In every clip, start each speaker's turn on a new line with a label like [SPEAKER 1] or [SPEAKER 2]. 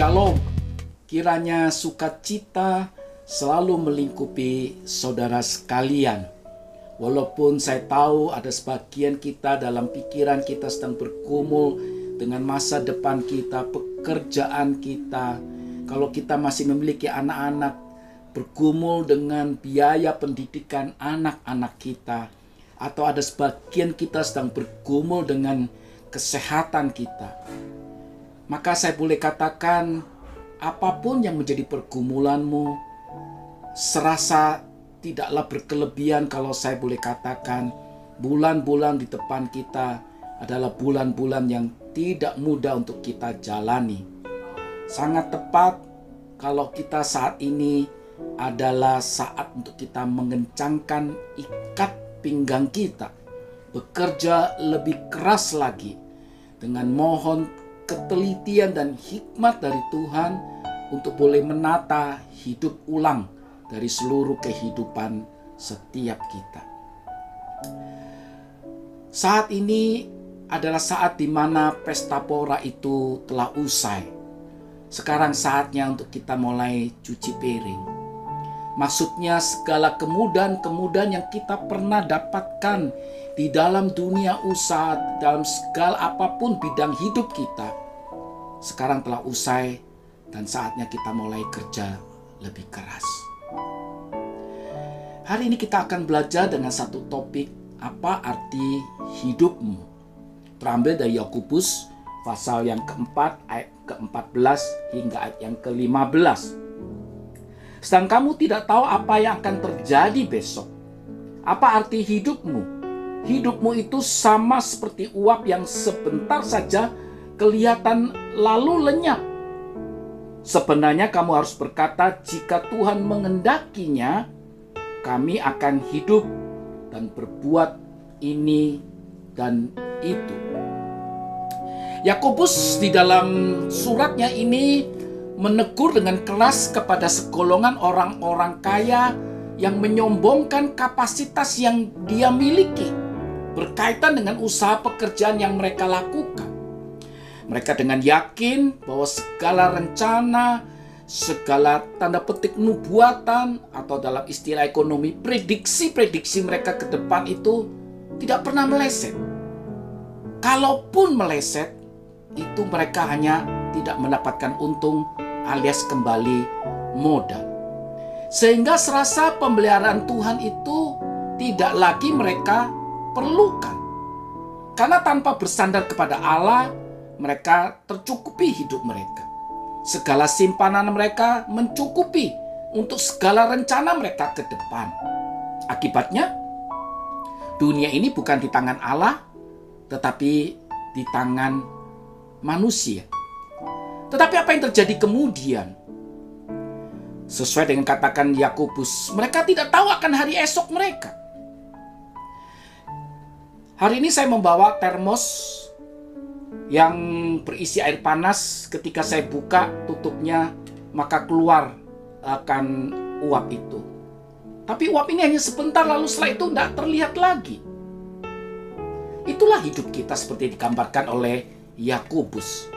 [SPEAKER 1] Shalom. Kiranya sukacita selalu melingkupi saudara sekalian. Walaupun saya tahu ada sebagian kita dalam pikiran kita sedang bergumul dengan masa depan kita, pekerjaan kita. Kalau kita masih memiliki anak-anak, bergumul dengan biaya pendidikan anak-anak kita. Atau ada sebagian kita sedang bergumul dengan kesehatan kita. Maka saya boleh katakan apa pun yang menjadi pergumulanmu serasa tidaklah berkelebihan kalau saya boleh katakan bulan-bulan di depan kita adalah bulan-bulan yang tidak mudah untuk kita jalani. Sangat tepat kalau kita saat ini adalah saat untuk kita mengencangkan ikat pinggang kita. Bekerja lebih keras lagi dengan mohon ketelitian dan hikmat dari Tuhan untuk boleh menata hidup ulang dari seluruh kehidupan setiap kita. Saat ini adalah saat di mana pesta pora itu telah usai. Sekarang saatnya untuk kita mulai cuci piring. Maksudnya segala kemudahan-kemudahan yang kita pernah dapatkan di dalam dunia usaha, dalam segala apa pun bidang hidup kita, sekarang telah usai dan saatnya kita mulai kerja lebih keras. Hari ini kita akan belajar dengan satu topik apa arti hidupmu. Terambil dari Yakobus pasal yang keempat ayat ke-14 hingga ayat yang ke-15. Sedang kamu tidak tahu apa yang akan terjadi besok. Apa arti hidupmu? Hidupmu itu sama seperti uap yang sebentar saja kelihatan lalu lenyap. Sebenarnya kamu harus berkata jika Tuhan mengendakinya, kami akan hidup dan berbuat ini dan itu. Yakobus di dalam suratnya ini menegur dengan keras kepada segolongan orang-orang kaya yang menyombongkan kapasitas yang dia miliki berkaitan dengan usaha pekerjaan yang mereka lakukan. Mereka dengan yakin bahwa segala rencana, segala tanda petik nubuatan atau dalam istilah ekonomi prediksi-prediksi mereka ke depan itu tidak pernah meleset. Kalaupun meleset, itu mereka hanya tidak mendapatkan untung alias kembali modal. Sehingga serasa pemeliharaan Tuhan itu tidak lagi mereka perlukan. Karena tanpa bersandar kepada Allah, mereka tercukupi hidup mereka. Segala simpanan mereka mencukupi untuk segala rencana mereka ke depan. Akibatnya, dunia ini bukan di tangan Allah, tetapi di tangan manusia. Tetapi apa yang terjadi kemudian? Sesuai dengan katakan Yakobus, mereka tidak tahu akan hari esok mereka. Hari ini saya membawa termos yang berisi air panas ketika saya buka tutupnya maka keluar akan uap itu. Tapi uap ini hanya sebentar lalu setelah itu tidak terlihat lagi. Itulah hidup kita seperti digambarkan oleh Yakobus.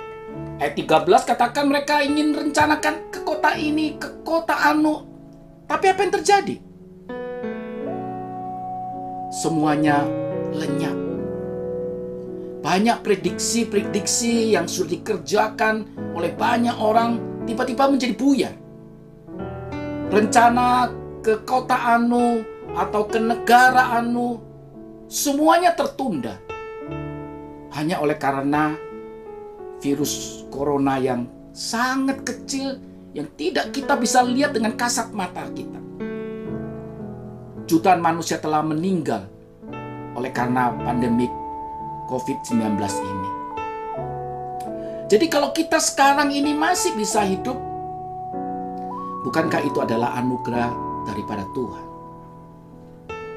[SPEAKER 1] Ayat 13 katakan mereka ingin rencanakan ke kota ini, ke kota anu. Tapi apa yang terjadi? Semuanya lenyap. Banyak prediksi-prediksi yang sudah dikerjakan oleh banyak orang tiba-tiba menjadi buyar. Rencana ke kota Anu atau ke negara Anu semuanya tertunda. Hanya oleh karena virus corona yang sangat kecil yang tidak kita bisa lihat dengan kasat mata kita. Jutaan manusia telah meninggal oleh karena pandemik COVID-19 ini. Jadi kalau kita sekarang ini masih bisa hidup, bukankah itu adalah anugerah daripada Tuhan?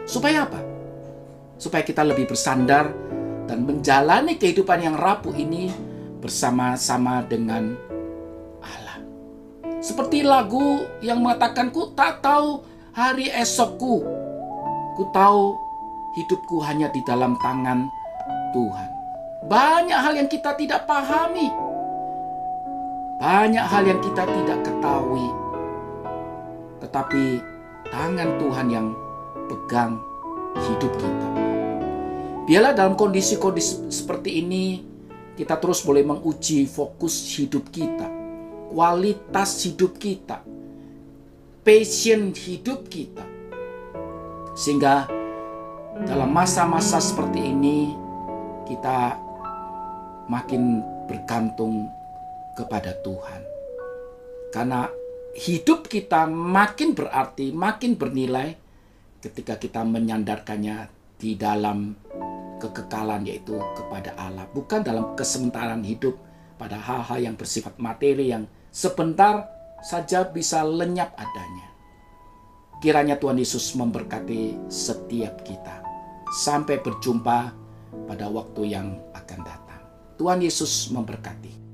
[SPEAKER 1] Supaya apa? Supaya kita lebih bersandar dan menjalani kehidupan yang rapuh ini bersama-sama dengan Allah. Seperti lagu yang mengatakan, ku tak tahu hari esokku. Ku tahu hidupku hanya di dalam tangan Tuhan. Banyak hal yang kita tidak pahami. Banyak hal yang kita tidak ketahui. Tetapi tangan Tuhan yang pegang hidup kita. Biarlah dalam kondisi-kondisi seperti ini kita terus boleh menguji fokus hidup kita, kualitas hidup kita, passion hidup kita. Sehingga dalam masa-masa seperti ini kita makin bergantung kepada Tuhan. Karena hidup kita makin berarti, makin bernilai ketika kita menyandarkannya di dalam kekekalan yaitu kepada Allah, bukan dalam kesementaraan hidup pada hal-hal yang bersifat materi yang sebentar saja bisa lenyap adanya. Kiranya Tuhan Yesus memberkati setiap kita. Sampai berjumpa pada waktu yang akan datang. Tuhan Yesus memberkati.